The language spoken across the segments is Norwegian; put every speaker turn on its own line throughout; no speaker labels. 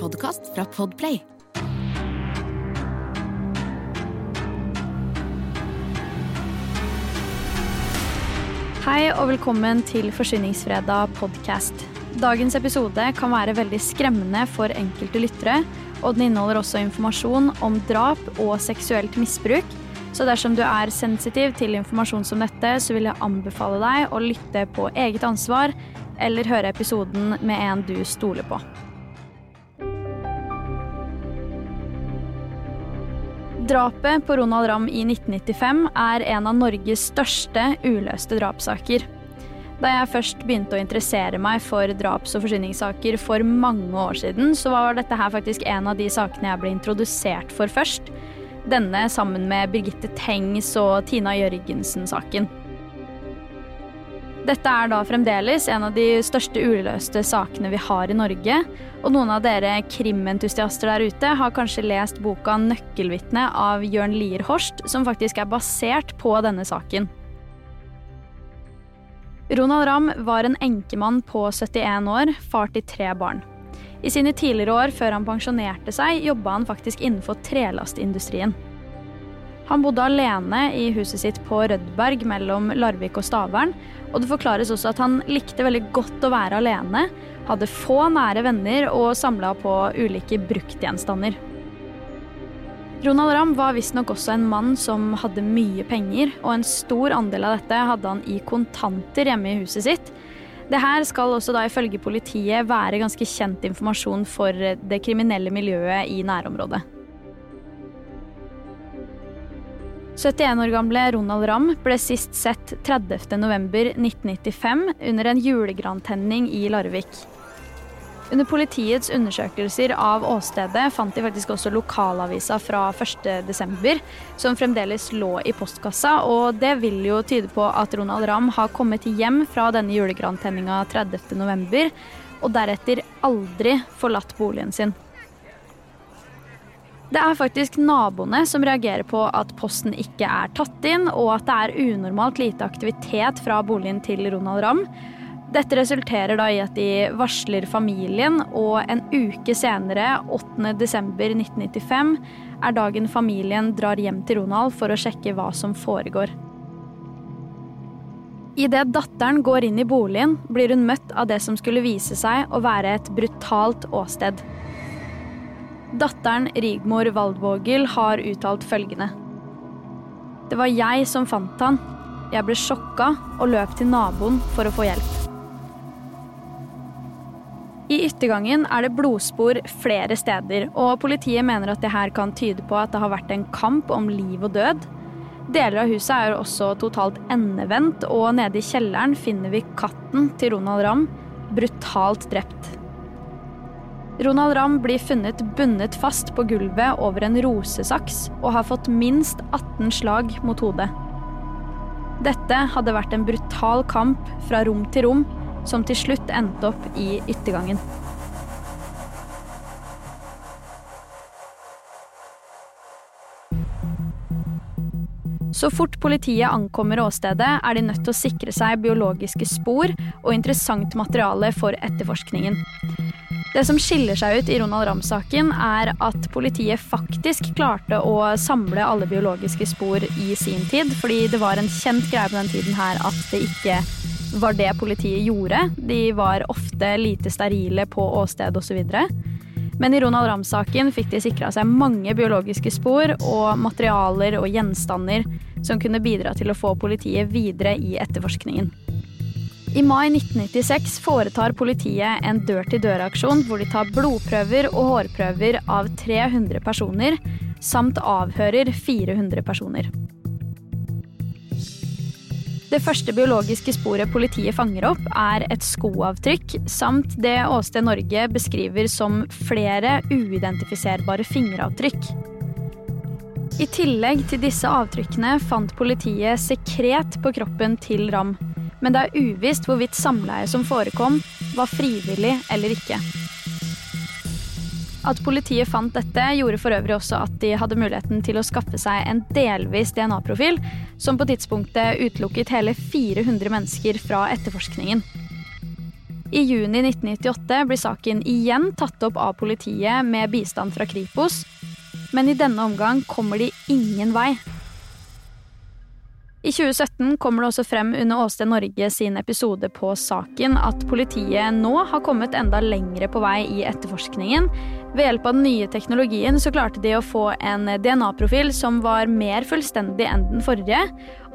podkast fra Podplay.
Hei og velkommen til Forsyningsfredag podcast. Dagens episode kan være veldig skremmende for enkelte lyttere, og den inneholder også informasjon om drap og seksuelt misbruk. Så dersom du er sensitiv til informasjon som dette, så vil jeg anbefale deg å lytte på eget ansvar, eller høre episoden med en du stoler på. Drapet på Ronald Ramm i 1995 er en av Norges største uløste drapssaker. Da jeg først begynte å interessere meg for draps- og forsyningssaker for mange år siden, så var dette her faktisk en av de sakene jeg ble introdusert for først. Denne sammen med Birgitte Tengs og Tina Jørgensen-saken. Dette er da fremdeles en av de største uløste sakene vi har i Norge. Og noen av dere krimentusiaster der ute har kanskje lest boka 'Nøkkelvitne' av Jørn Lier Horst, som faktisk er basert på denne saken. Ronald Ramm var en enkemann på 71 år, far til tre barn. I sine tidligere år før han pensjonerte seg, jobba han faktisk innenfor trelastindustrien. Han bodde alene i huset sitt på Rødberg mellom Larvik og Stavern, og det forklares også at han likte veldig godt å være alene, hadde få nære venner og samla på ulike bruktgjenstander. Ronald Ramm var visstnok også en mann som hadde mye penger, og en stor andel av dette hadde han i kontanter hjemme i huset sitt. Det her skal også da ifølge politiet være ganske kjent informasjon for det kriminelle miljøet i nærområdet. 71 år gamle Ronald Ramm ble sist sett 30.11.1995 under en julegrantenning i Larvik. Under politiets undersøkelser av åstedet fant de faktisk også lokalavisa fra 1.12., som fremdeles lå i postkassa, og det vil jo tyde på at Ronald Ramm har kommet hjem fra denne julegrantenninga 30.11., og deretter aldri forlatt boligen sin. Det er faktisk naboene som reagerer på at posten ikke er tatt inn, og at det er unormalt lite aktivitet fra boligen til Ronald Ramm. Dette resulterer da i at de varsler familien, og en uke senere, 8.12.1995, er dagen familien drar hjem til Ronald for å sjekke hva som foregår. Idet datteren går inn i boligen, blir hun møtt av det som skulle vise seg å være et brutalt åsted. Datteren Rigmor Waldvogel har uttalt følgende. Det var jeg som fant han. Jeg ble sjokka og løp til naboen for å få hjelp. I yttergangen er det blodspor flere steder, og politiet mener at det her kan tyde på at det har vært en kamp om liv og død. Deler av huset er også totalt endevendt, og nede i kjelleren finner vi katten til Ronald Ramm, brutalt drept. Ronald Ramm blir funnet bundet fast på gulvet over en rosesaks og har fått minst 18 slag mot hodet. Dette hadde vært en brutal kamp fra rom til rom, som til slutt endte opp i yttergangen. Så fort politiet ankommer åstedet, er de nødt til å sikre seg biologiske spor og interessant materiale for etterforskningen. Det som skiller seg ut i Ronald Ramm-saken, er at politiet faktisk klarte å samle alle biologiske spor i sin tid. Fordi det var en kjent greie på den tiden her at det ikke var det politiet gjorde. De var ofte lite sterile på åsted osv. Men i Ronald Ramm-saken fikk de sikra seg mange biologiske spor og materialer og gjenstander som kunne bidra til å få politiet videre i etterforskningen. I mai 1996 foretar politiet en dør-til-dør-aksjon hvor de tar blodprøver og hårprøver av 300 personer, samt avhører 400 personer. Det første biologiske sporet politiet fanger opp, er et skoavtrykk, samt det Åsted Norge beskriver som flere uidentifiserbare fingeravtrykk. I tillegg til disse avtrykkene fant politiet sekret på kroppen til Ram men det er uvisst hvorvidt samleie som forekom, var frivillig eller ikke. At politiet fant dette, gjorde for øvrig også at de hadde muligheten til å skaffe seg en delvis DNA-profil, som på tidspunktet utelukket hele 400 mennesker fra etterforskningen. I juni 1998 blir saken igjen tatt opp av politiet med bistand fra Kripos, men i denne omgang kommer de ingen vei. I 2017 kommer det også frem under Åsted Norge sin episode på saken at politiet nå har kommet enda lengre på vei i etterforskningen. Ved hjelp av den nye teknologien så klarte de å få en DNA-profil som var mer fullstendig enn den forrige.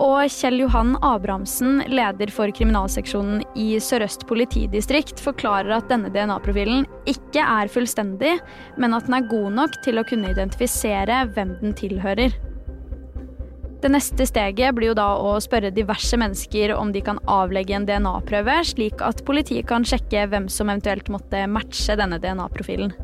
Og Kjell Johan Abrahamsen, leder for kriminalseksjonen i Sør-Øst politidistrikt, forklarer at denne DNA-profilen ikke er fullstendig, men at den er god nok til å kunne identifisere hvem den tilhører. Det neste steget blir jo da å spørre diverse mennesker om de kan avlegge en DNA-prøve, slik at politiet kan sjekke hvem som eventuelt måtte matche denne DNA-profilen.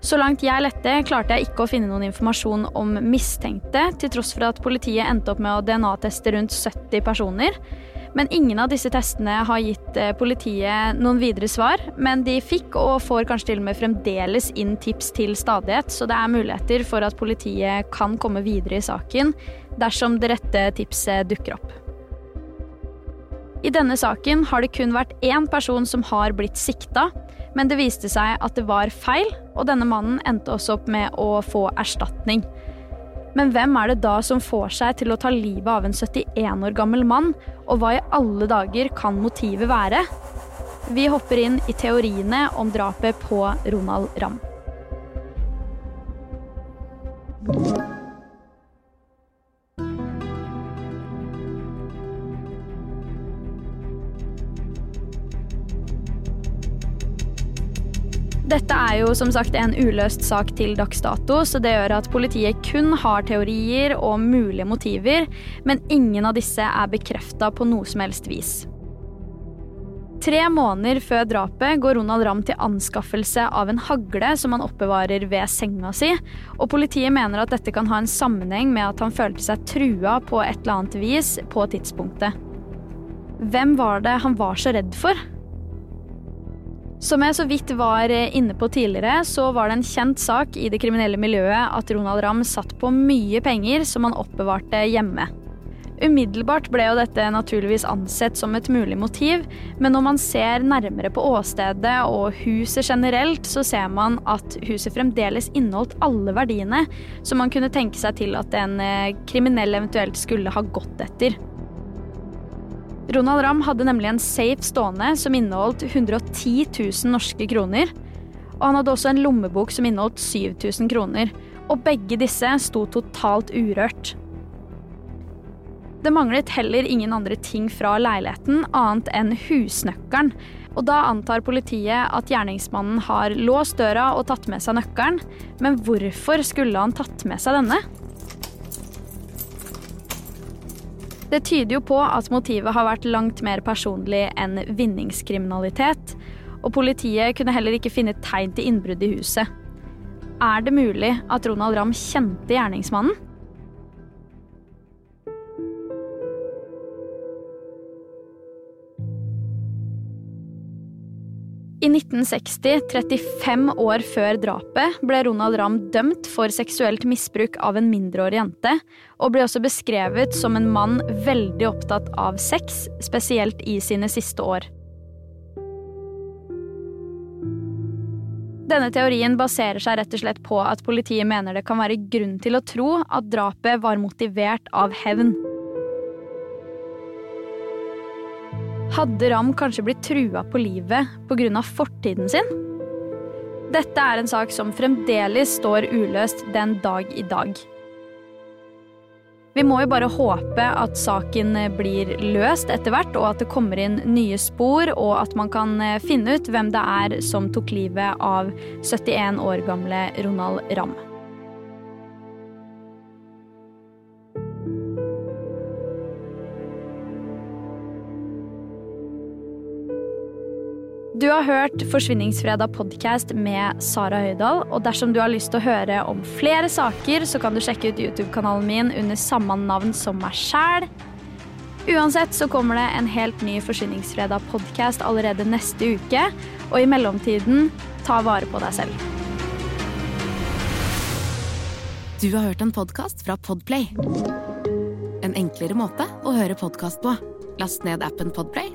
Så langt jeg lette, klarte jeg ikke å finne noen informasjon om mistenkte, til tross for at politiet endte opp med å DNA-teste rundt 70 personer. Men ingen av disse testene har gitt eh, politiet noen videre svar. Men de fikk, og får kanskje til og med fremdeles, inn tips til stadighet. Så det er muligheter for at politiet kan komme videre i saken dersom det rette tipset dukker opp. I denne saken har det kun vært én person som har blitt sikta, men det viste seg at det var feil, og denne mannen endte også opp med å få erstatning. Men hvem er det da som får seg til å ta livet av en 71 år gammel mann, og hva i alle dager kan motivet være? Vi hopper inn i teoriene om drapet på Ronald Ramm. Dette er jo som sagt en uløst sak til dags dato, så det gjør at politiet kun har teorier og mulige motiver, men ingen av disse er bekrefta på noe som helst vis. Tre måneder før drapet går Ronald Ramm til anskaffelse av en hagle som han oppbevarer ved senga si, og politiet mener at dette kan ha en sammenheng med at han følte seg trua på et eller annet vis på tidspunktet. Hvem var det han var så redd for? Som jeg så vidt var inne på tidligere, så var det en kjent sak i det kriminelle miljøet at Ronald Ramm satt på mye penger som han oppbevarte hjemme. Umiddelbart ble jo dette naturligvis ansett som et mulig motiv, men når man ser nærmere på åstedet og huset generelt, så ser man at huset fremdeles inneholdt alle verdiene som man kunne tenke seg til at en eh, kriminell eventuelt skulle ha gått etter. Ronald Ramm hadde nemlig en safe stående som inneholdt 110 000 norske kroner. Og han hadde også en lommebok som inneholdt 7000 kroner. Og begge disse sto totalt urørt. Det manglet heller ingen andre ting fra leiligheten annet enn husnøkkelen. Og da antar politiet at gjerningsmannen har låst døra og tatt med seg nøkkelen. Men hvorfor skulle han tatt med seg denne? Det tyder jo på at motivet har vært langt mer personlig enn vinningskriminalitet. Og politiet kunne heller ikke finne tegn til innbrudd i huset. Er det mulig at Ronald Ramm kjente gjerningsmannen? I 1960, 35 år før drapet, ble Ronald Ramm dømt for seksuelt misbruk av en mindreårig jente, og ble også beskrevet som en mann veldig opptatt av sex, spesielt i sine siste år. Denne teorien baserer seg rett og slett på at politiet mener det kan være grunn til å tro at drapet var motivert av hevn. Hadde Ram kanskje blitt trua på livet pga. fortiden sin? Dette er en sak som fremdeles står uløst den dag i dag. Vi må jo bare håpe at saken blir løst etter hvert, og at det kommer inn nye spor, og at man kan finne ut hvem det er som tok livet av 71 år gamle Ronald Ramm. Du har hørt Forsvinningsfredag podcast med Sara Høydahl. Og dersom du har lyst til å høre om flere saker, så kan du sjekke ut YouTube-kanalen min under samme navn som meg sjæl. Uansett så kommer det en helt ny Forsvinningsfredag podcast allerede neste uke. Og i mellomtiden, ta vare på deg selv.
Du har hørt en podkast fra Podplay. En enklere måte å høre podkast på. Last ned appen Podplay